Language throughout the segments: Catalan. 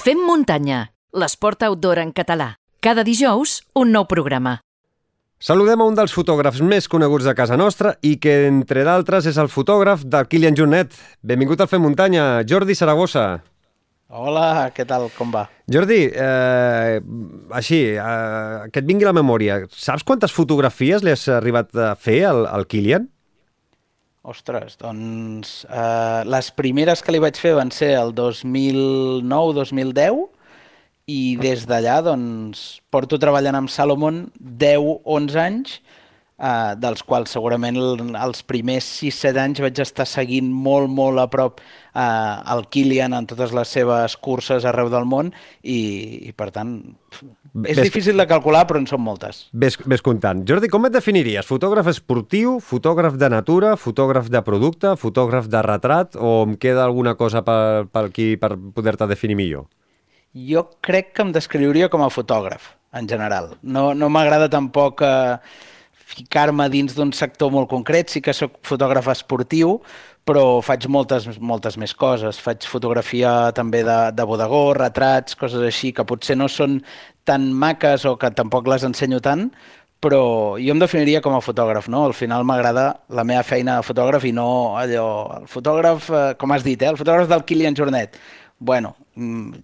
Fem muntanya, l'esport outdoor en català. Cada dijous, un nou programa. Saludem a un dels fotògrafs més coneguts de casa nostra i que, entre d'altres, és el fotògraf del Kilian Jornet. Benvingut al Fem Muntanya, Jordi Saragossa. Hola, què tal? Com va? Jordi, eh, així, eh, que et vingui la memòria, saps quantes fotografies li has arribat a fer al, al Kilian? Ostres, doncs eh, les primeres que li vaig fer van ser el 2009-2010 i des d'allà doncs, porto treballant amb Salomon 10-11 anys, eh, dels quals segurament els primers 6-7 anys vaig estar seguint molt, molt a prop eh, el Kilian en totes les seves curses arreu del món i, i per tant, és Ves- difícil de calcular, però en són moltes. Ves, ves comptant. Jordi, com et definiries? Fotògraf esportiu, fotògraf de natura, fotògraf de producte, fotògraf de retrat, o em queda alguna cosa per, per aquí per poder-te definir millor? Jo crec que em descriuria com a fotògraf, en general. No, no m'agrada tampoc eh, ficar-me dins d'un sector molt concret. Sí que sóc fotògraf esportiu, però faig moltes, moltes més coses. Faig fotografia també de, de bodegó, retrats, coses així, que potser no són tan maques o que tampoc les ensenyo tant, però jo em definiria com a fotògraf, no? Al final m'agrada la meva feina de fotògraf i no allò... El fotògraf, eh, com has dit, eh? El fotògraf del Kilian Jornet. Bueno, mm,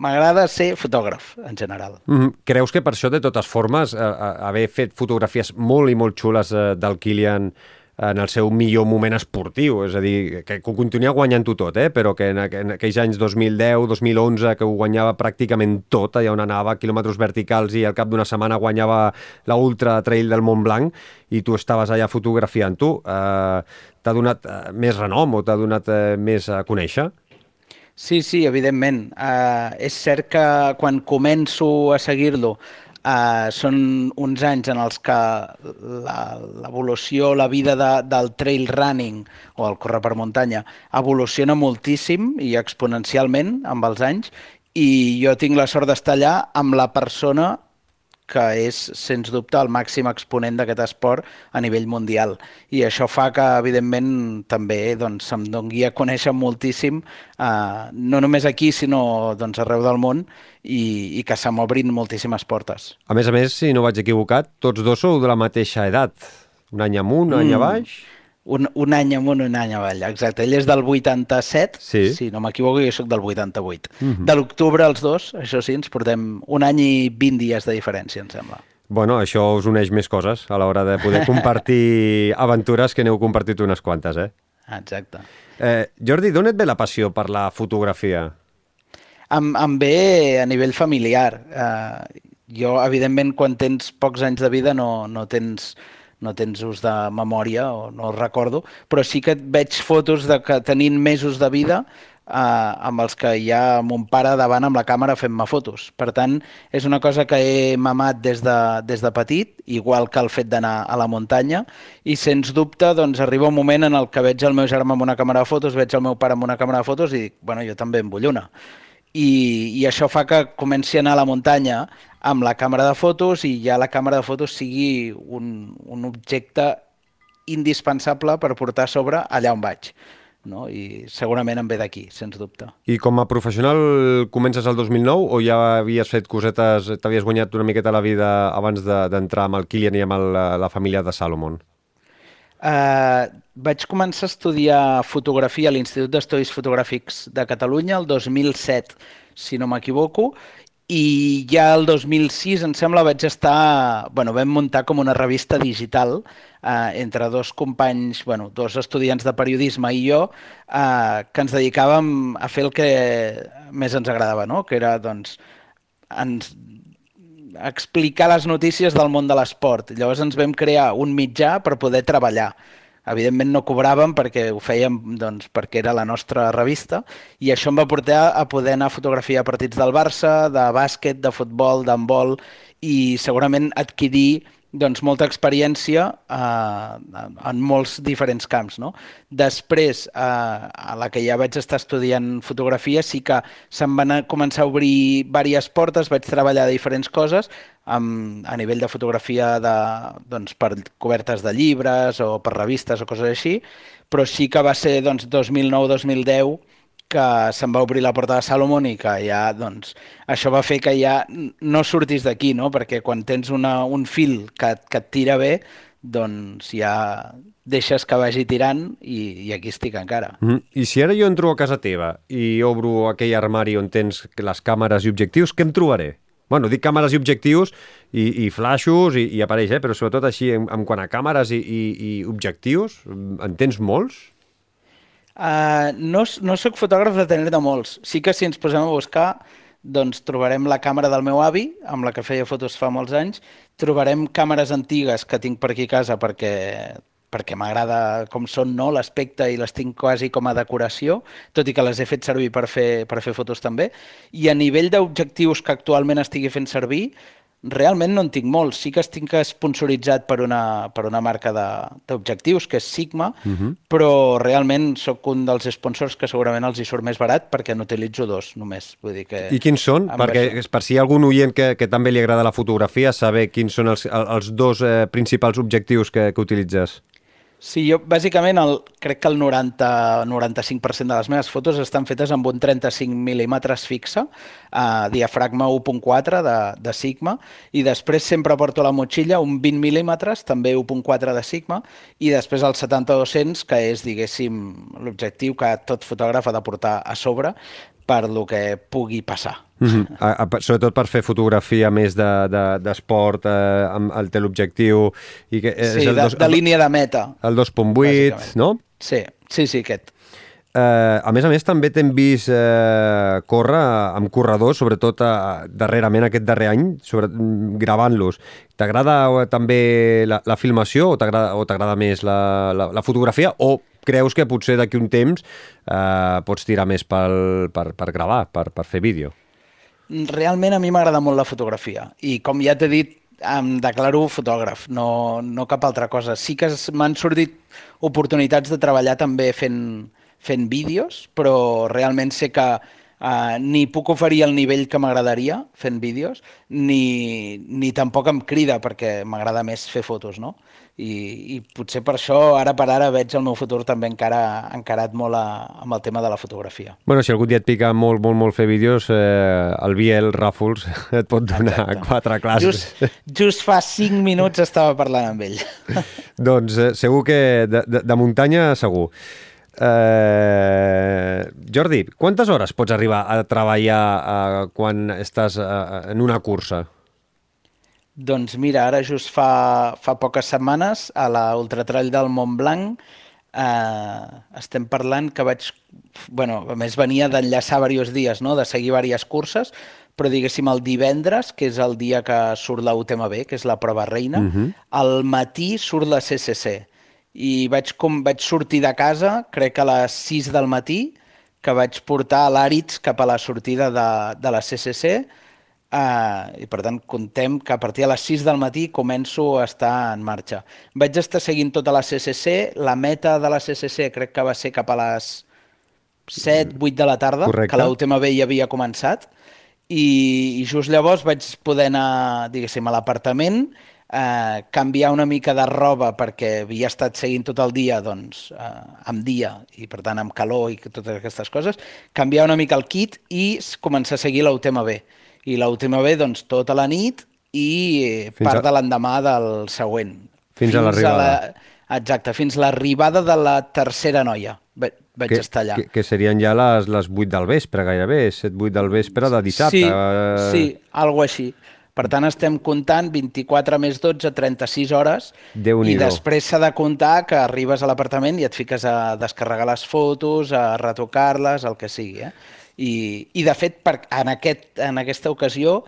m'agrada ser fotògraf, en general. Mm, creus que per això, de totes formes, eh, eh, haver fet fotografies molt i molt xules eh, del Kilian en el seu millor moment esportiu, és a dir, que, continuïa guanyant-ho tot, eh? però que en, en aquells anys 2010, 2011, que ho guanyava pràcticament tot, allà on anava, quilòmetres verticals, i al cap d'una setmana guanyava la Ultra Trail del Mont Blanc, i tu estaves allà fotografiant-ho, eh, t'ha donat eh, més renom o t'ha donat eh, més a conèixer? Sí, sí, evidentment. Uh, és cert que quan començo a seguir-lo uh, són uns anys en els que la- l'evolució, la vida de, del trail running o el córrer per muntanya evoluciona moltíssim i exponencialment amb els anys i jo tinc la sort d'estar allà amb la persona que és, sens dubte, el màxim exponent d'aquest esport a nivell mundial. I això fa que, evidentment, també doncs, se'm doni a conèixer moltíssim, eh, no només aquí, sinó doncs, arreu del món, i, i que se m'obrin moltíssimes portes. A més a més, si no vaig equivocat, tots dos sou de la mateixa edat. Un any amunt, un any a baix... Un, un any amunt, un any avall, exacte. Ell és del 87, Sí. si no m'equivoco, jo sóc del 88. De l'octubre els dos, això sí, ens portem un any i 20 dies de diferència, em sembla. Bueno, això us uneix més coses a l'hora de poder compartir aventures que n'heu compartit unes quantes, eh? Exacte. eh Jordi, d'on et ve la passió per la fotografia? Em, em ve a nivell familiar. Uh, jo, evidentment, quan tens pocs anys de vida no, no tens no tens ús de memòria o no el recordo, però sí que veig fotos de que tenint mesos de vida eh, amb els que hi ha mon pare davant amb la càmera fent-me fotos. Per tant, és una cosa que he mamat des de, des de petit, igual que el fet d'anar a la muntanya, i sens dubte doncs, arriba un moment en el que veig el meu germà amb una càmera de fotos, veig el meu pare amb una càmera de fotos i dic, bueno, jo també en vull una i, i això fa que comenci a anar a la muntanya amb la càmera de fotos i ja la càmera de fotos sigui un, un objecte indispensable per portar a sobre allà on vaig. No? I segurament em ve d'aquí, sens dubte. I com a professional comences el 2009 o ja havies fet cosetes, t'havies guanyat una miqueta la vida abans de- d'entrar amb el Kilian i amb el, la família de Salomon? Uh, vaig començar a estudiar fotografia a l'Institut d'Estudis Fotogràfics de Catalunya el 2007, si no m'equivoco, i ja el 2006, em sembla, vaig estar... Bueno, vam muntar com una revista digital eh, entre dos companys, bueno, dos estudiants de periodisme i jo, eh, que ens dedicàvem a fer el que més ens agradava, no? que era, doncs, ens explicar les notícies del món de l'esport. Llavors ens vam crear un mitjà per poder treballar. Evidentment no cobràvem perquè ho fèiem doncs, perquè era la nostra revista i això em va portar a poder anar a fotografiar partits del Barça, de bàsquet, de futbol, d'handbol i segurament adquirir doncs, molta experiència eh, en molts diferents camps. No? Després, eh, a la que ja vaig estar estudiant fotografia, sí que se'm van començar a obrir diverses portes, vaig treballar diferents coses, amb, a nivell de fotografia de, doncs, per cobertes de llibres o per revistes o coses així, però sí que va ser doncs, 2009-2010 que se'n va obrir la porta de Salomon i que ja, doncs, això va fer que ja no sortis d'aquí, no? Perquè quan tens una, un fil que, que et tira bé, doncs ja deixes que vagi tirant i, i aquí estic encara. Mm -hmm. I si ara jo entro a casa teva i obro aquell armari on tens les càmeres i objectius, què em trobaré? Bueno, dic càmeres i objectius i, i flashos i, i apareix, eh? però sobretot així en, en quant a càmeres i, i, i objectius, en tens molts? Uh, no, no sóc fotògraf de tenir de molts. Sí que si ens posem a buscar, doncs trobarem la càmera del meu avi, amb la que feia fotos fa molts anys, trobarem càmeres antigues que tinc per aquí a casa perquè perquè m'agrada com són no, l'aspecte i les tinc quasi com a decoració, tot i que les he fet servir per fer, per fer fotos també. I a nivell d'objectius que actualment estigui fent servir, Realment no en tinc molts. Sí que estic sponsoritzat per una, per una marca d'objectius, que és Sigma, uh mhm. -huh. però realment sóc un dels sponsors que segurament els hi surt més barat perquè n'utilitzo dos només. Vull dir que I quins són? Perquè això... per si hi ha algun oient que, que també li agrada la fotografia, saber quins són els, els dos eh, principals objectius que, que utilitzes. Sí, jo bàsicament el, crec que el 90-95% de les meves fotos estan fetes amb un 35 mil·límetres fixe, eh, diafragma 1.4 de, de Sigma, i després sempre porto a la motxilla un 20 mil·límetres, també 1.4 de Sigma, i després el 70-200, que és, diguéssim, l'objectiu que tot fotògraf ha de portar a sobre per lo que pugui passar. Mm -hmm. a, a, sobretot per fer fotografia més d'esport, de, de, eh, amb el teleobjectiu... I que és sí, el de, dos, de línia de meta. El 2.8, no? Sí, sí, sí, aquest. Eh, a més a més, també t'hem vist eh, córrer amb corredors, sobretot eh, darrerament aquest darrer any, sobre, gravant-los. T'agrada eh, també la, la filmació o t'agrada més la, la, la fotografia o creus que potser d'aquí un temps eh, pots tirar més pel, per, per gravar, per, per fer vídeo? Realment a mi m'agrada molt la fotografia i com ja t'he dit, em declaro fotògraf, no, no cap altra cosa. Sí que m'han sortit oportunitats de treballar també fent, fent vídeos, però realment sé que uh, ni puc oferir el nivell que m'agradaria fent vídeos, ni, ni tampoc em crida perquè m'agrada més fer fotos, no? I, I potser per això, ara per ara, veig el meu futur també encara encarat molt a, amb el tema de la fotografia. Bueno, si algun dia et pica molt, molt, molt fer vídeos, eh, el Biel Ràfols et pot donar Exacte. quatre classes. Just, just fa cinc minuts estava parlant amb ell. doncs eh, segur que de, de, de muntanya, segur. Eh, Jordi, quantes hores pots arribar a treballar eh, quan estàs eh, en una cursa? Doncs mira, ara just fa, fa poques setmanes a la Ultratrall del Mont Blanc eh, estem parlant que vaig... bueno, a més venia d'enllaçar diversos dies, no? de seguir diverses curses, però diguéssim el divendres, que és el dia que surt la UTMB, que és la prova reina, uh -huh. al matí surt la CCC i vaig, com, vaig sortir de casa, crec que a les 6 del matí, que vaig portar l'Àrids cap a la sortida de, de la CCC, uh, i per tant contem que a partir de les 6 del matí començo a estar en marxa. Vaig estar seguint tota la CCC, la meta de la CCC crec que va ser cap a les 7, 8 de la tarda, Correcte. que la UTMB ja havia començat, i, i just llavors vaig poder anar, diguéssim, a l'apartament, eh, canviar una mica de roba perquè havia estat seguint tot el dia doncs, eh, amb dia i per tant amb calor i totes aquestes coses, canviar una mica el kit i començar a seguir la UTMB. I la UTMB doncs, tota la nit i fins part a... de l'endemà del següent. Fins, fins a l'arribada. Exacte, fins l'arribada de la tercera noia vaig que, estar allà. Que, que serien ja les, les 8 del vespre, gairebé, 7-8 del vespre de dissabte. Sí, sí, algo així. Per tant, estem comptant 24 més 12, 36 hores, i després s'ha de comptar que arribes a l'apartament i et fiques a descarregar les fotos, a retocar-les, el que sigui. Eh? I, I, de fet, per, en, aquest, en aquesta ocasió,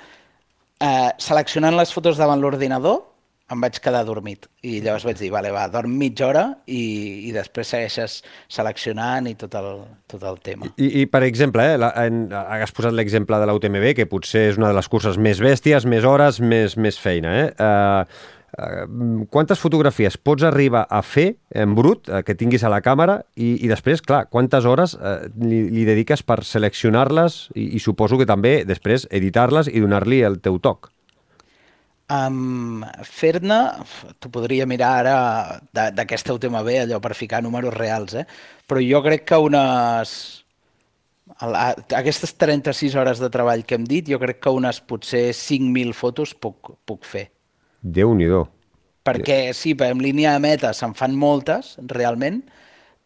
eh, seleccionant les fotos davant l'ordinador, em vaig quedar dormit. I llavors vaig dir, vale, va, dorm mitja hora i, i després segueixes seleccionant i tot el, tot el tema. I, i per exemple, eh, la, en, has posat l'exemple de l'UTMB, que potser és una de les curses més bèsties, més hores, més, més feina. Eh? Uh, quantes fotografies pots arribar a fer en brut, uh, que tinguis a la càmera, i, i després, clar, quantes hores uh, li, li dediques per seleccionar-les i, i suposo que també després editar-les i donar-li el teu toc? Um, Fer-ne, t'ho podria mirar ara d'aquesta UTMB, allò per ficar números reals, eh? però jo crec que unes aquestes 36 hores de treball que hem dit, jo crec que unes potser 5.000 fotos puc, puc fer. Déu-n'hi-do. Perquè sí, en línia de meta se'n fan moltes, realment,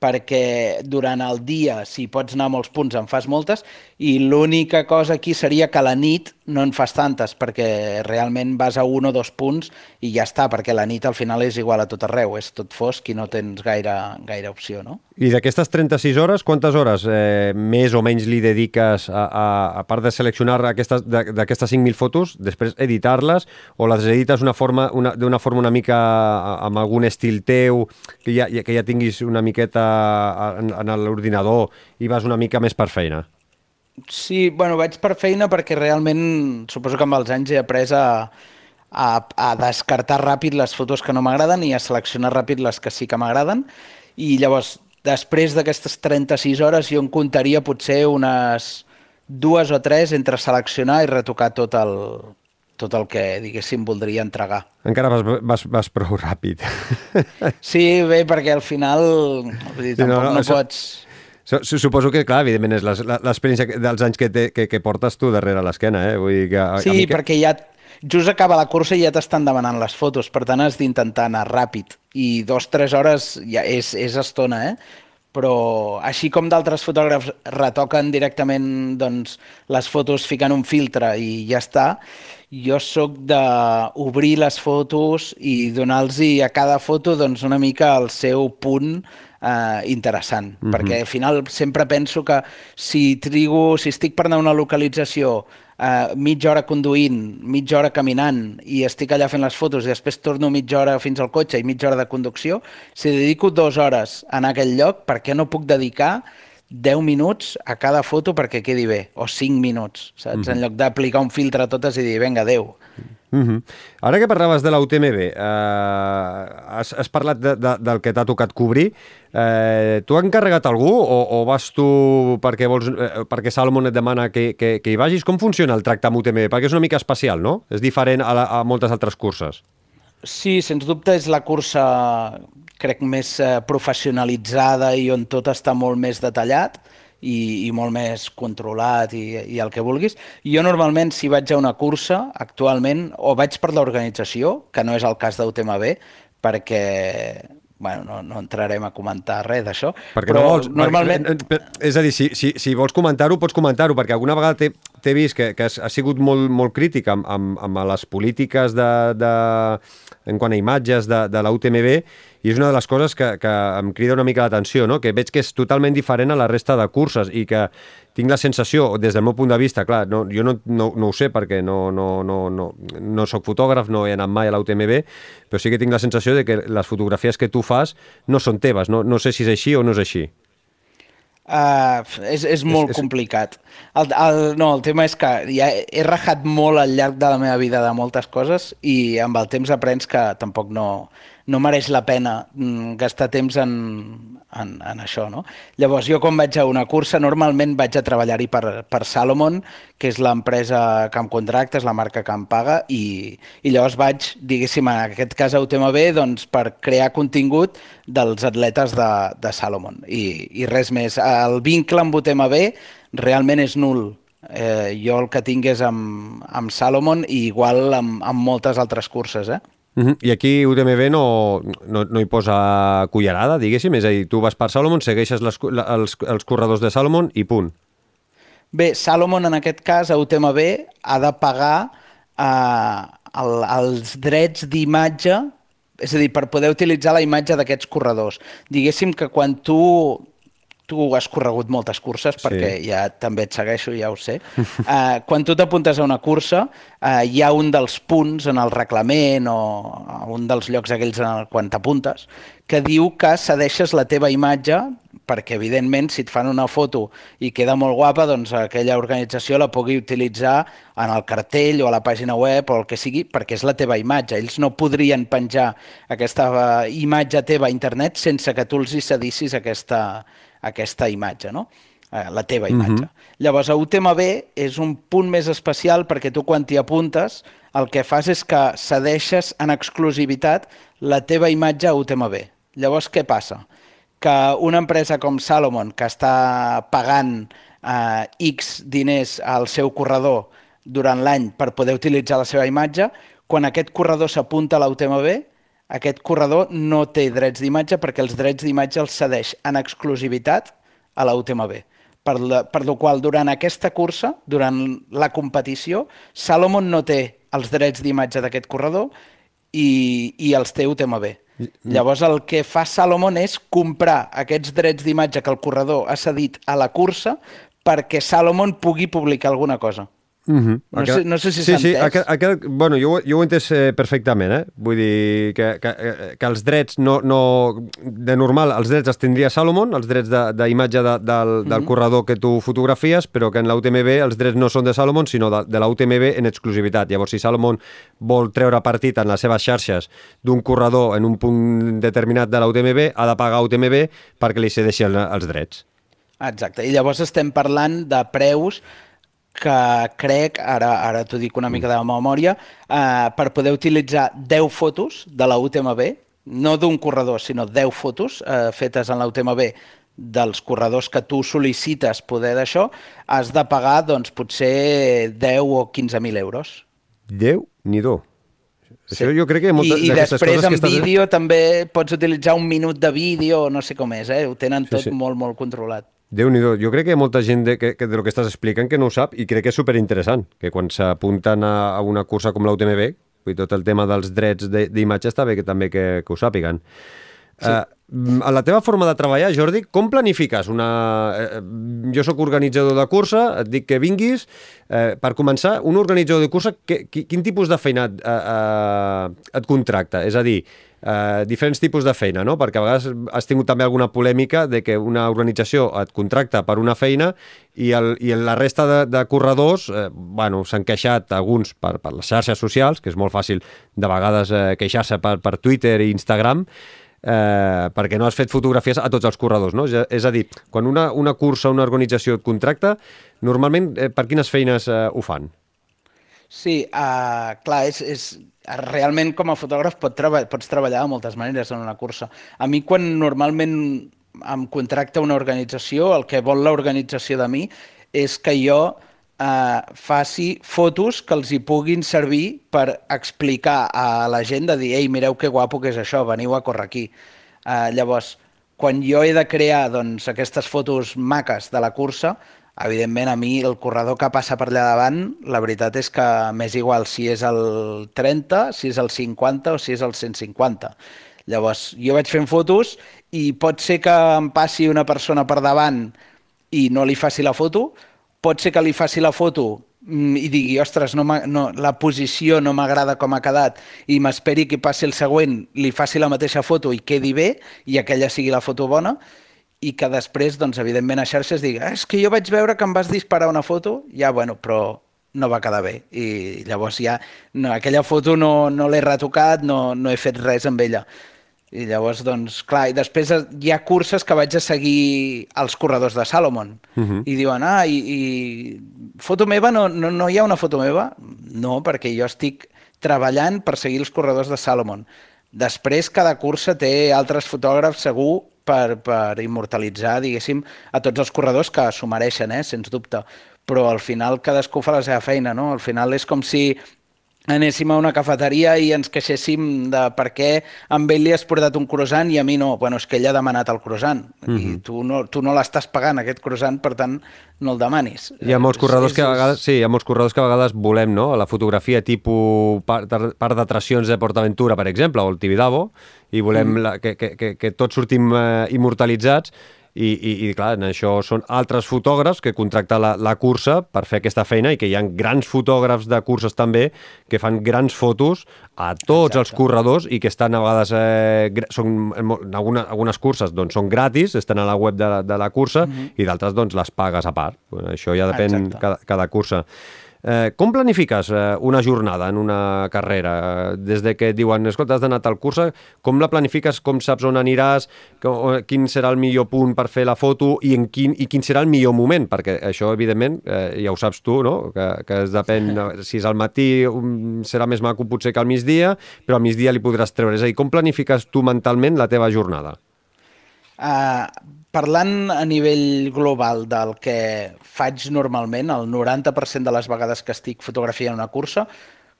perquè durant el dia, si pots anar a molts punts, en fas moltes, i l'única cosa aquí seria que a la nit no en fas tantes, perquè realment vas a un o dos punts i ja està, perquè la nit al final és igual a tot arreu, és tot fosc i no tens gaire, gaire opció, no? I d'aquestes 36 hores, quantes hores eh, més o menys li dediques a, a, a part de seleccionar d'aquestes 5.000 fotos, després editar-les, o les edites d'una forma, una, una forma una mica amb algun estil teu, que ja, que ja tinguis una miqueta en, en l'ordinador i vas una mica més per feina? Sí, bueno, vaig per feina perquè realment suposo que amb els anys he après a, a, a descartar ràpid les fotos que no m'agraden i a seleccionar ràpid les que sí que m'agraden. I llavors, després d'aquestes 36 hores, jo en comptaria potser unes dues o tres entre seleccionar i retocar tot el, tot el que, diguéssim, voldria entregar. Encara vas, vas, vas prou ràpid. Sí, bé, perquè al final vull dir, tampoc no, no, no això... pots Suposo que, clar, evidentment, és l'experiència dels anys que, te, que, que portes tu darrere l'esquena, eh? Vull dir que, sí, que... perquè ja just acaba la cursa i ja t'estan demanant les fotos, per tant has d'intentar anar ràpid i dos, tres hores ja és, és estona, eh? però així com d'altres fotògrafs retoquen directament doncs, les fotos ficant un filtre i ja està, jo sóc d'obrir les fotos i donar-los a cada foto doncs, una mica el seu punt eh, interessant, mm -hmm. perquè al final sempre penso que si trigo, si estic per anar a una localització eh, mitja hora conduint, mitja hora caminant i estic allà fent les fotos i després torno mitja hora fins al cotxe i mitja hora de conducció, si dedico dues hores a anar a aquell lloc, per què no puc dedicar 10 minuts a cada foto perquè quedi bé, o 5 minuts, saps? Mm -hmm. En lloc d'aplicar un filtre a totes i dir, vinga, adeu. Mm -hmm. Ara que parlaves de la UTMB, eh, has, has parlat de, de, del que t'ha tocat cobrir. Eh, tu has encarregat algú o, o vas tu perquè, vols, eh, perquè Salomon et demana que, que, que hi vagis? Com funciona el tracte amb UTMB? Perquè és una mica especial, no? És diferent a, la, a moltes altres curses. Sí, sens dubte és la cursa, crec, més eh, professionalitzada i on tot està molt més detallat i, i molt més controlat i, i el que vulguis. Jo normalment, si vaig a una cursa, actualment, o vaig per l'organització, que no és el cas d'UTMB, perquè bueno, no, no entrarem a comentar res d'això, però no vols, normalment... Perquè, és a dir, si, si, si vols comentar-ho, pots comentar-ho, perquè alguna vegada t'he vist que, que has, has sigut molt, molt crític amb, amb, amb les polítiques de, de, en quant a imatges de, de la UTMB i és una de les coses que, que em crida una mica l'atenció, no? que veig que és totalment diferent a la resta de curses i que tinc la sensació, des del meu punt de vista, clar, no, jo no, no, no ho sé perquè no, no, no, no, no sóc fotògraf, no he anat mai a la UTMB, però sí que tinc la sensació de que les fotografies que tu fas no són teves, no, no sé si és així o no és així. Uh, és, és molt és, és... complicat. El, el, no, el tema és que ja he rajat molt al llarg de la meva vida de moltes coses i amb el temps aprens que tampoc no, no mereix la pena mm, gastar temps en, en, en això. No? Llavors, jo quan vaig a una cursa, normalment vaig a treballar-hi per, per Salomon, que és l'empresa que em contracta, és la marca que em paga, i, i llavors vaig, diguéssim, en aquest cas a UTMB, doncs, per crear contingut dels atletes de, de Salomon. I, I res més. El vincle amb UTMB realment és nul. Eh, jo el que tinc és amb, amb Salomon i igual amb, amb moltes altres curses, eh? Uh -huh. I aquí UTMB no, no, no hi posa cullerada, diguéssim, és a dir, tu vas per Salomon, segueixes les, els, els corredors de Salomon i punt. Bé, Salomon en aquest cas, a UTMB, ha de pagar eh, el, els drets d'imatge, és a dir, per poder utilitzar la imatge d'aquests corredors. Diguéssim que quan tu tu has corregut moltes curses perquè sí. ja també et segueixo, ja ho sé. Uh, quan tu t'apuntes a una cursa, uh, hi ha un dels punts en el reglament o un dels llocs aquells en el, quan t'apuntes que diu que cedeixes la teva imatge perquè, evidentment, si et fan una foto i queda molt guapa, doncs aquella organització la pugui utilitzar en el cartell o a la pàgina web o el que sigui, perquè és la teva imatge. Ells no podrien penjar aquesta imatge teva a internet sense que tu els hi cedissis aquesta, aquesta imatge, no? Eh, la teva imatge. Uh mhm. -huh. Llavors, a UTMB és un punt més especial perquè tu quan t'hi apuntes el que fas és que cedeixes en exclusivitat la teva imatge a UTMB. Llavors, què passa? Que una empresa com Salomon, que està pagant eh, X diners al seu corredor durant l'any per poder utilitzar la seva imatge, quan aquest corredor s'apunta a la UTMB, aquest corredor no té drets d'imatge perquè els drets d'imatge els cedeix en exclusivitat a la UTMB. Per, la, per la qual durant aquesta cursa, durant la competició, Salomon no té els drets d'imatge d'aquest corredor i, i els té UTMB. Llavors el que fa Salomon és comprar aquests drets d'imatge que el corredor ha cedit a la cursa perquè Salomon pugui publicar alguna cosa. Uh -huh. No, sé, no sé si sí, s'ha sí, entès. aquest, aquest, bueno, jo, jo ho he entès eh, perfectament, eh? Vull dir que, que, eh, que els drets no, no... De normal, els drets els tindria Salomon, els drets d'imatge de, de, del, del uh -huh. corredor que tu fotografies, però que en la UTMB els drets no són de Salomon, sinó de, de la UTMB en exclusivitat. Llavors, si Salomon vol treure partit en les seves xarxes d'un corredor en un punt determinat de la UTMB, ha de pagar UTMB perquè li cedeixi el, els drets. Exacte, i llavors estem parlant de preus que crec, ara, ara t'ho dic una mica de memòria, eh, per poder utilitzar 10 fotos de la UTMB, no d'un corredor, sinó 10 fotos eh, fetes en la UTMB dels corredors que tu sol·licites poder d'això, has de pagar, doncs, potser 10 o 15.000 euros. 10 ni do. Això jo crec que moltes I, i després coses en que estàs... vídeo també pots utilitzar un minut de vídeo, no sé com és, eh? ho tenen Sí, tot sí. molt, molt controlat. Déu nhi Jo crec que hi ha molta gent de, que, que de lo que estàs explicant que no ho sap i crec que és superinteressant, que quan s'apunten a, a una cursa com l'UTMB, dir, tot el tema dels drets de- d'imatge està bé que també que, que ho sàpiguen. Sí. Uh, a la teva forma de treballar, Jordi, com planifiques una... Eh, jo sóc organitzador de cursa, et dic que vinguis. Eh, per començar, un organitzador de cursa, que, qui, quin tipus de feina et, eh, eh, et contracta? És a dir, eh, diferents tipus de feina, no? Perquè a vegades has tingut també alguna polèmica de que una organització et contracta per una feina i, el, i la resta de, de corredors eh, bueno, s'han queixat alguns per, per les xarxes socials, que és molt fàcil de vegades eh, queixar-se per, per Twitter i Instagram, eh, perquè no has fet fotografies a tots els corredors, no? És a, és a dir, quan una, una cursa, una organització et contracta, normalment eh, per quines feines eh, ho fan? Sí, uh, clar, és, és, realment com a fotògraf pot treba pots treballar de moltes maneres en una cursa. A mi quan normalment em contracta una organització, el que vol l'organització de mi és que jo eh, faci fotos que els hi puguin servir per explicar a la gent de dir ei, mireu que guapo que és això, veniu a córrer aquí. Eh, llavors, quan jo he de crear doncs, aquestes fotos maques de la cursa, evidentment a mi el corredor que passa per allà davant, la veritat és que m'és igual si és el 30, si és el 50 o si és el 150. Llavors, jo vaig fent fotos i pot ser que em passi una persona per davant i no li faci la foto, pot ser que li faci la foto mm, i digui, ostres, no, no, la posició no m'agrada com ha quedat i m'esperi que passi el següent, li faci la mateixa foto i quedi bé i aquella sigui la foto bona i que després, doncs, evidentment, a xarxes digui "Ah, és que jo vaig veure que em vas disparar una foto, ja, bueno, però no va quedar bé. I llavors ja, no, aquella foto no, no l'he retocat, no, no he fet res amb ella. I llavors, doncs, clar, i després hi ha curses que vaig a seguir els corredors de Salomon. Uh -huh. I diuen, ah, i, i foto meva? No, no, no hi ha una foto meva? No, perquè jo estic treballant per seguir els corredors de Salomon. Després, cada cursa té altres fotògrafs segur per, per immortalitzar, diguéssim, a tots els corredors que s'ho mereixen, eh, sens dubte. Però al final cadascú fa la seva feina, no? Al final és com si anéssim a una cafeteria i ens queixéssim de per què amb ell li has portat un croissant i a mi no. Bueno, és que ell ha demanat el croissant mm -hmm. i tu no, tu no l'estàs pagant, aquest croissant, per tant, no el demanis. Hi ha molts corredors és- que a vegades, sí, hi ha molts corredors que a vegades volem, no?, la fotografia tipus part, part d'atraccions de PortAventura, per exemple, o el Tibidabo, i volem mm. la, que, que, que, que tots sortim eh, immortalitzats i, i, i, clar, en això són altres fotògrafs que contracten la, la cursa per fer aquesta feina i que hi ha grans fotògrafs de curses també que fan grans fotos a tots Exacte. els corredors i que estan a vegades... Eh, són, en alguna, algunes curses doncs, són gratis, estan a la web de, la- de la cursa, mm -hmm. i d'altres doncs, les pagues a part. Bueno, això ja depèn Exacte. cada, cada cursa. Eh, com planifiques eh, una jornada en una carrera? Des de que et diuen, escolta, has d'anar a tal cursa, com la planifiques, com saps on aniràs, quin serà el millor punt per fer la foto i, en quin, i quin serà el millor moment? Perquè això, evidentment, eh, ja ho saps tu, no? que, que es depèn, si és al matí um, serà més maco potser que al migdia, però al migdia li podràs treure. És a dir, com planifiques tu mentalment la teva jornada? Uh, parlant a nivell global del que faig normalment, el 90% de les vegades que estic fotografiant una cursa,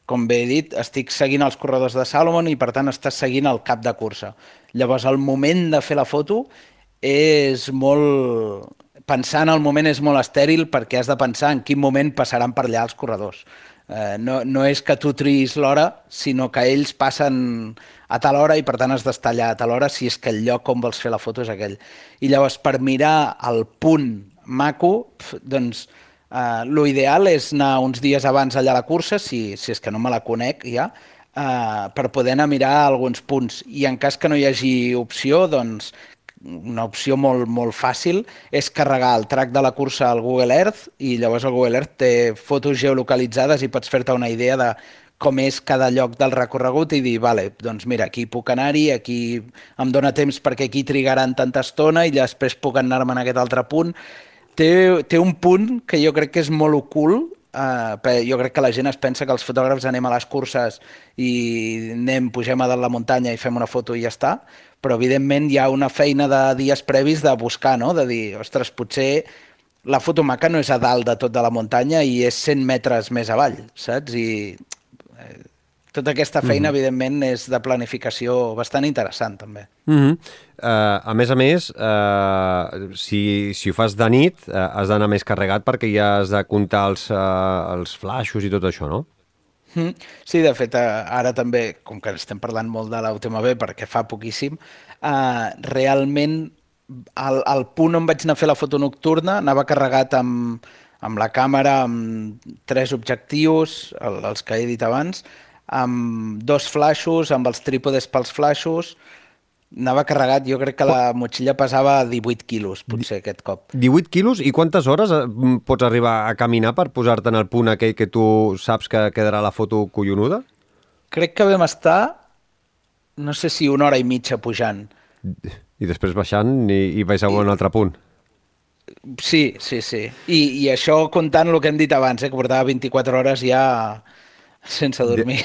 com bé he dit, estic seguint els corredors de Salomon i per tant estàs seguint el cap de cursa. Llavors el moment de fer la foto és molt... Pensar en el moment és molt estèril perquè has de pensar en quin moment passaran per allà els corredors. Eh, no, no és que tu triïs l'hora, sinó que ells passen a tal hora i per tant has d'estar allà a tal hora si és que el lloc on vols fer la foto és aquell. I llavors per mirar el punt maco, doncs eh, l'ideal és anar uns dies abans allà a la cursa, si, si és que no me la conec ja, eh, per poder anar a mirar alguns punts. I en cas que no hi hagi opció, doncs una opció molt, molt fàcil és carregar el track de la cursa al Google Earth i llavors el Google Earth té fotos geolocalitzades i pots fer-te una idea de com és cada lloc del recorregut i dir, vale, doncs mira, aquí puc anar-hi, aquí em dóna temps perquè aquí trigaran tanta estona i després puc anar-me en aquest altre punt. Té, té un punt que jo crec que és molt ocult, Uh, jo crec que la gent es pensa que els fotògrafs anem a les curses i anem, pugem a dalt la muntanya i fem una foto i ja està, però evidentment hi ha una feina de dies previs de buscar, no? de dir, ostres, potser la foto maca no és a dalt de tot de la muntanya i és 100 metres més avall, saps? I tota aquesta feina, mm -hmm. evidentment, és de planificació bastant interessant, també. Mm -hmm. uh, a més a més, uh, si, si ho fas de nit, uh, has d'anar més carregat perquè ja has de comptar els, uh, els flaixos i tot això, no? Mm. Sí, de fet, ara també, com que estem parlant molt de l'UTMB perquè fa poquíssim, uh, realment el, el punt on vaig anar a fer la foto nocturna anava carregat amb, amb la càmera, amb tres objectius, el, els que he dit abans, amb dos flaixos, amb els trípodes pels flaixos, anava carregat, jo crec que la motxilla pesava 18 quilos, potser, aquest cop. 18 quilos? I quantes hores eh, pots arribar a caminar per posar-te en el punt aquell que tu saps que quedarà la foto collonuda? Crec que vam estar, no sé si una hora i mitja pujant. I després baixant i, i vais a un I... altre punt. Sí, sí, sí. I, I això comptant el que hem dit abans, eh, que portava 24 hores ja sense dormir.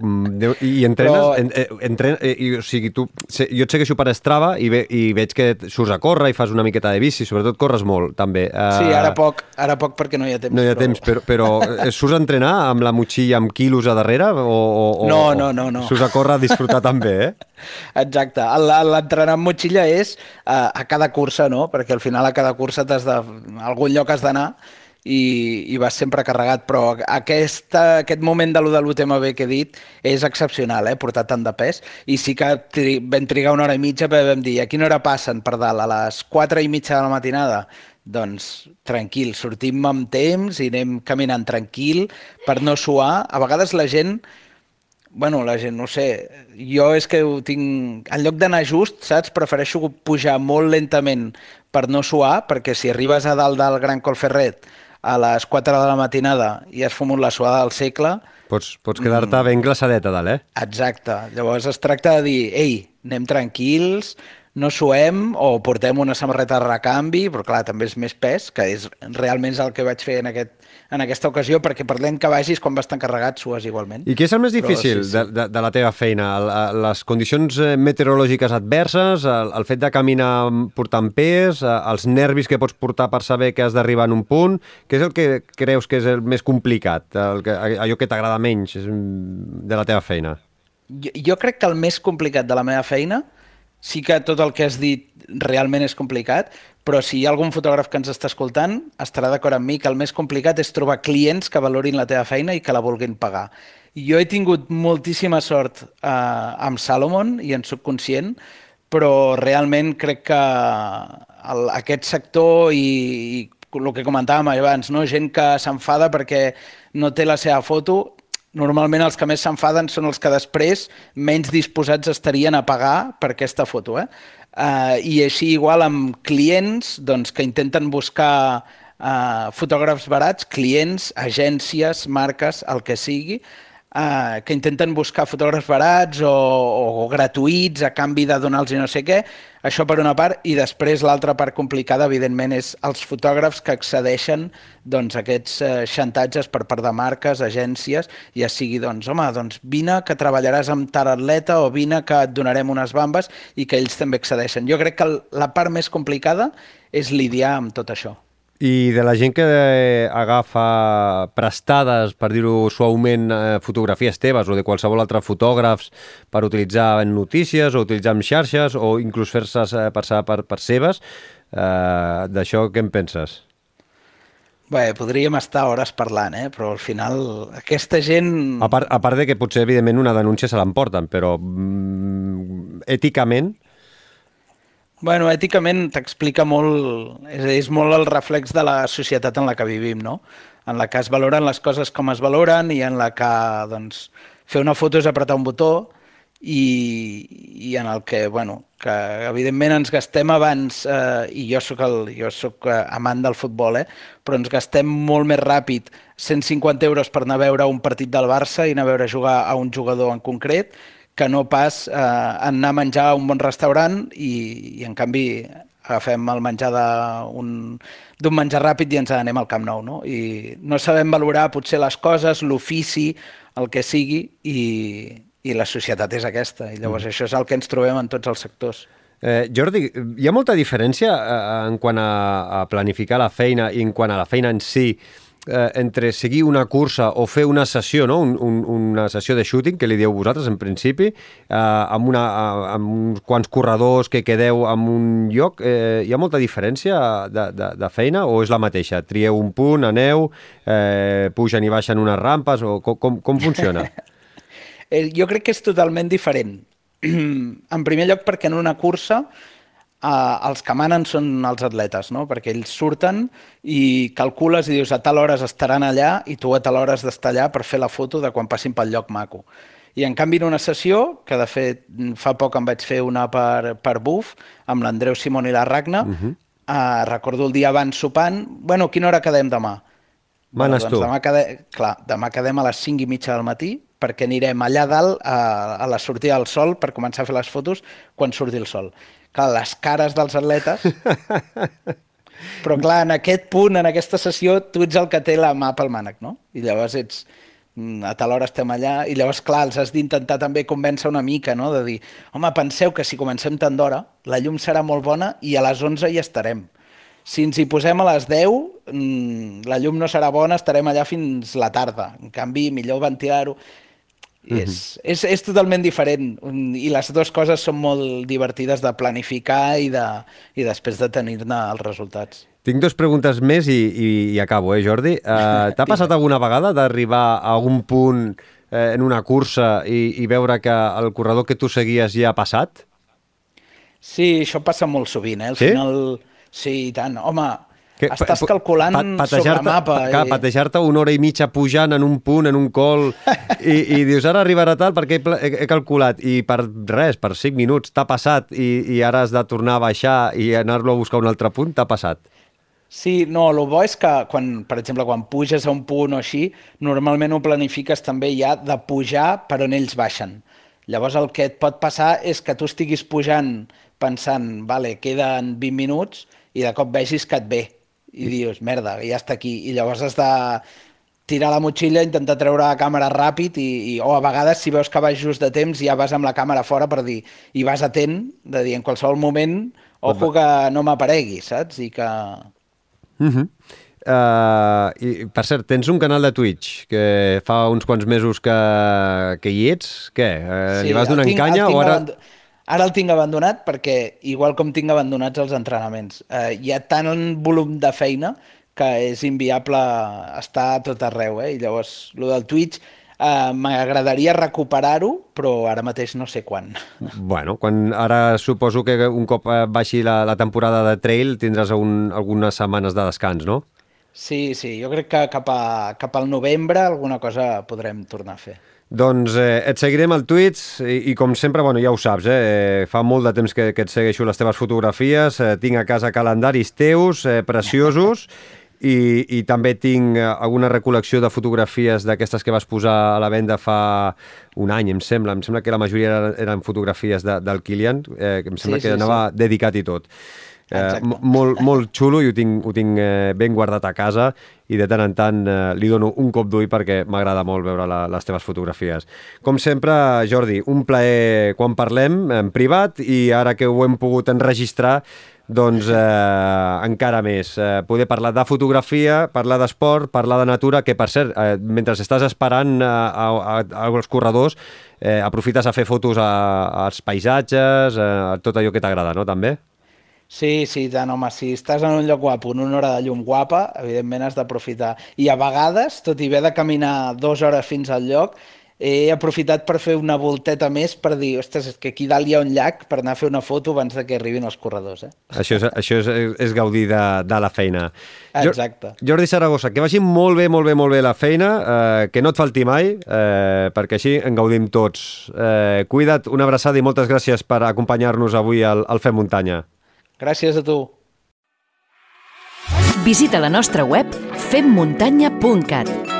Mm, I entrenes, Però... en, eh, entren, eh, i, o sigui, tu, jo et segueixo per Strava i, ve, i veig que surts a córrer i fas una miqueta de bici, sobretot corres molt, també. Uh, sí, ara poc, ara poc perquè no hi ha temps. No hi ha però... temps, però, però eh, surts a entrenar amb la motxilla amb quilos a darrere? O, o, no, no, no, no. Surts a córrer a disfrutar també, eh? Exacte. L'entrenar amb motxilla és uh, a cada cursa, no? Perquè al final a cada cursa t'has de... A algun lloc has d'anar i, i vas sempre carregat, però aquesta, aquest moment de lo de l'UTMB que he dit és excepcional, eh, portar tant de pes, i sí que tri vam trigar una hora i mitja, però vam dir, a quina hora passen per dalt? A les 4 i mitja de la matinada? Doncs tranquil, sortim amb temps i anem caminant tranquil per no suar. A vegades la gent bueno, la gent, no sé, jo és que ho tinc... En lloc d'anar just, saps? Prefereixo pujar molt lentament per no suar, perquè si arribes a dalt del Gran Colferret a les 4 de la matinada i has fumut la suada del segle... Pots, pots quedar-te mm, ben glaçadet a dalt, eh? Exacte. Llavors es tracta de dir, ei, anem tranquils, no suem o portem una samarreta de recanvi, però clar, també és més pes, que és realment és el que vaig fer en aquest, en aquesta ocasió, perquè per lent que vagis, quan vas tan carregat, sues igualment. I què és el més difícil Però, sí, sí. De, de, de la teva feina? Les condicions eh, meteorològiques adverses, el, el fet de caminar portant pes, eh, els nervis que pots portar per saber que has d'arribar en un punt, què és el que creus que és el més complicat, el que, allò que t'agrada menys de la teva feina? Jo, jo crec que el més complicat de la meva feina sí que tot el que has dit realment és complicat, però si hi ha algun fotògraf que ens està escoltant, estarà d'acord amb mi que el més complicat és trobar clients que valorin la teva feina i que la vulguin pagar. Jo he tingut moltíssima sort eh, amb Salomon i en sóc conscient, però realment crec que el, aquest sector i, i el que comentàvem abans, no? gent que s'enfada perquè no té la seva foto, normalment els que més s'enfaden són els que després menys disposats estarien a pagar per aquesta foto. Eh? Uh, I així igual amb clients doncs, que intenten buscar uh, fotògrafs barats, clients, agències, marques, el que sigui, eh, que intenten buscar fotògrafs barats o, o gratuïts a canvi de donar-los no sé què, això per una part, i després l'altra part complicada, evidentment, és els fotògrafs que accedeixen doncs, a aquests eh, xantatges per part de marques, agències, ja sigui, doncs, home, doncs vine que treballaràs amb tal atleta o vine que et donarem unes bambes i que ells també accedeixen. Jo crec que la part més complicada és lidiar amb tot això. I de la gent que eh, agafa prestades, per dir-ho suaument, eh, fotografies teves o de qualsevol altre fotògrafs per utilitzar en notícies o utilitzar en xarxes o inclús fer-se eh, passar per, per seves, eh, d'això què en penses? Bé, podríem estar hores parlant, eh? però al final aquesta gent... A part, a part de que potser, evidentment, una denúncia se l'emporten, però mm, èticament Bueno, èticament t'explica molt, és, és molt el reflex de la societat en la que vivim, no? En la que es valoren les coses com es valoren i en la que, doncs, fer una foto és apretar un botó i, i en el que, bueno, que evidentment ens gastem abans, eh, i jo sóc, el, jo sóc eh, amant del futbol, eh, però ens gastem molt més ràpid 150 euros per anar a veure un partit del Barça i anar a veure jugar a un jugador en concret que no pas eh, anar a menjar a un bon restaurant i, i en canvi agafem el menjar d'un menjar ràpid i ens anem al Camp Nou. No? I no sabem valorar potser les coses, l'ofici, el que sigui, i, i la societat és aquesta. I llavors mm. això és el que ens trobem en tots els sectors. Eh, Jordi, hi ha molta diferència eh, en quant a, a planificar la feina i en quant a la feina en si eh, entre seguir una cursa o fer una sessió, no? un, un, una sessió de shooting, que li dieu vosaltres en principi, eh, amb, una, amb uns quants corredors que quedeu en un lloc, eh, hi ha molta diferència de, de, de feina o és la mateixa? Trieu un punt, aneu, eh, pugen i baixen unes rampes, o com, com, funciona? Eh, jo crec que és totalment diferent. en primer lloc perquè en una cursa eh, els que manen són els atletes, no? perquè ells surten i calcules i dius a tal hora estaran allà i tu a tal hora has d'estar allà per fer la foto de quan passin pel lloc maco. I en canvi en una sessió, que de fet fa poc em vaig fer una per, per Buf, amb l'Andreu Simón i la Ragna, uh mhm. -huh. eh, recordo el dia abans sopant, bueno, quina hora quedem demà? Manes bueno, doncs tu. Demà quedem, clar, demà quedem a les 5 i mitja del matí perquè anirem allà dalt a, a la sortida del sol per començar a fer les fotos quan surti el sol clar, les cares dels atletes... Però clar, en aquest punt, en aquesta sessió, tu ets el que té la mà pel mànec, no? I llavors ets mm, a tal hora estem allà, i llavors, clar, els has d'intentar també convèncer una mica, no? De dir, home, penseu que si comencem tant d'hora, la llum serà molt bona i a les 11 hi estarem. Si ens hi posem a les 10, mm, la llum no serà bona, estarem allà fins la tarda. En canvi, millor ventilar-ho. És, mm -hmm. és, és totalment diferent i les dues coses són molt divertides de planificar i, de, i després de tenir-ne els resultats. Tinc dues preguntes més i, i, i acabo, eh, Jordi? Uh, T'ha passat alguna vegada d'arribar a algun punt eh, en una cursa i, i veure que el corredor que tu seguies ja ha passat? Sí, això passa molt sovint, eh? Al sí? final... Sí, i tant. Home, que, Estàs calculant pa, sobre mapa. Pa, i... Patejar-te una hora i mitja pujant en un punt, en un col, i, i dius, ara arribarà tal perquè he, he, he calculat, i per res, per 5 minuts t'ha passat, i, i ara has de tornar a baixar i anar-lo a buscar un altre punt, t'ha passat. Sí, no, el bo és que, quan, per exemple, quan puges a un punt o així, normalment ho planifiques també ja de pujar per on ells baixen. Llavors el que et pot passar és que tu estiguis pujant pensant, vale, queden 20 minuts, i de cop vegis que et ve i dius, merda, ja està aquí. I llavors has de tirar la motxilla, intentar treure la càmera ràpid i, i, o a vegades si veus que vas just de temps ja vas amb la càmera fora per dir, i vas atent de dir en qualsevol moment ojo que no m'aparegui, saps? I que... Uh -huh. Uh, i, per cert, tens un canal de Twitch que fa uns quants mesos que, que hi ets. Què? Uh, sí, li vas donant tinc, canya o ara... Abandonat Ara el tinc abandonat perquè, igual com tinc abandonats els entrenaments, eh, hi ha tant volum de feina que és inviable estar a tot arreu, eh? I llavors, el del Twitch, eh, m'agradaria recuperar-ho, però ara mateix no sé quan. Bueno, quan ara suposo que un cop eh, baixi la, la temporada de trail tindràs un, algunes setmanes de descans, no? Sí, sí, jo crec que cap, a, cap al novembre alguna cosa podrem tornar a fer. Doncs eh, et seguirem al Twitch i, i com sempre, bueno, ja ho saps, eh, fa molt de temps que, que et segueixo les teves fotografies, eh, tinc a casa calendaris teus, eh, preciosos, i, i també tinc eh, alguna recol·lecció de fotografies d'aquestes que vas posar a la venda fa un any, em sembla. Em sembla que la majoria eren, fotografies de, del Kilian, eh, que em sembla sí, que sí, anava sí. dedicat i tot. Eh, molt, molt xulo i ho tinc, ho tinc eh, ben guardat a casa i de tant en tant eh, li dono un cop d'ull perquè m'agrada molt veure la, les teves fotografies. Com sempre, Jordi, un plaer quan parlem en privat i ara que ho hem pogut enregistrar doncs eh, encara més. Eh, poder parlar de fotografia, parlar d'esport, parlar de natura, que per cert, eh, mentre estàs esperant eh, a, a, a, als corredors, eh, aprofites a fer fotos a, als paisatges, a, a tot allò que t'agrada, no?, també? Sí, sí, tant, home, si estàs en un lloc guapo, en una hora de llum guapa, evidentment has d'aprofitar. I a vegades, tot i haver de caminar dues hores fins al lloc, he aprofitat per fer una volteta més per dir, ostres, és que aquí dalt hi ha un llac per anar a fer una foto abans de que arribin els corredors. Eh? Això és, això és, és gaudir de, de la feina. Exacte. Jordi Saragossa, que vagi molt bé, molt bé, molt bé la feina, eh, que no et falti mai, eh, perquè així en gaudim tots. Eh, cuida't, una abraçada i moltes gràcies per acompanyar-nos avui al, al Fem Muntanya. Gràcies a tu. Visita la nostra web femmuntanya.cat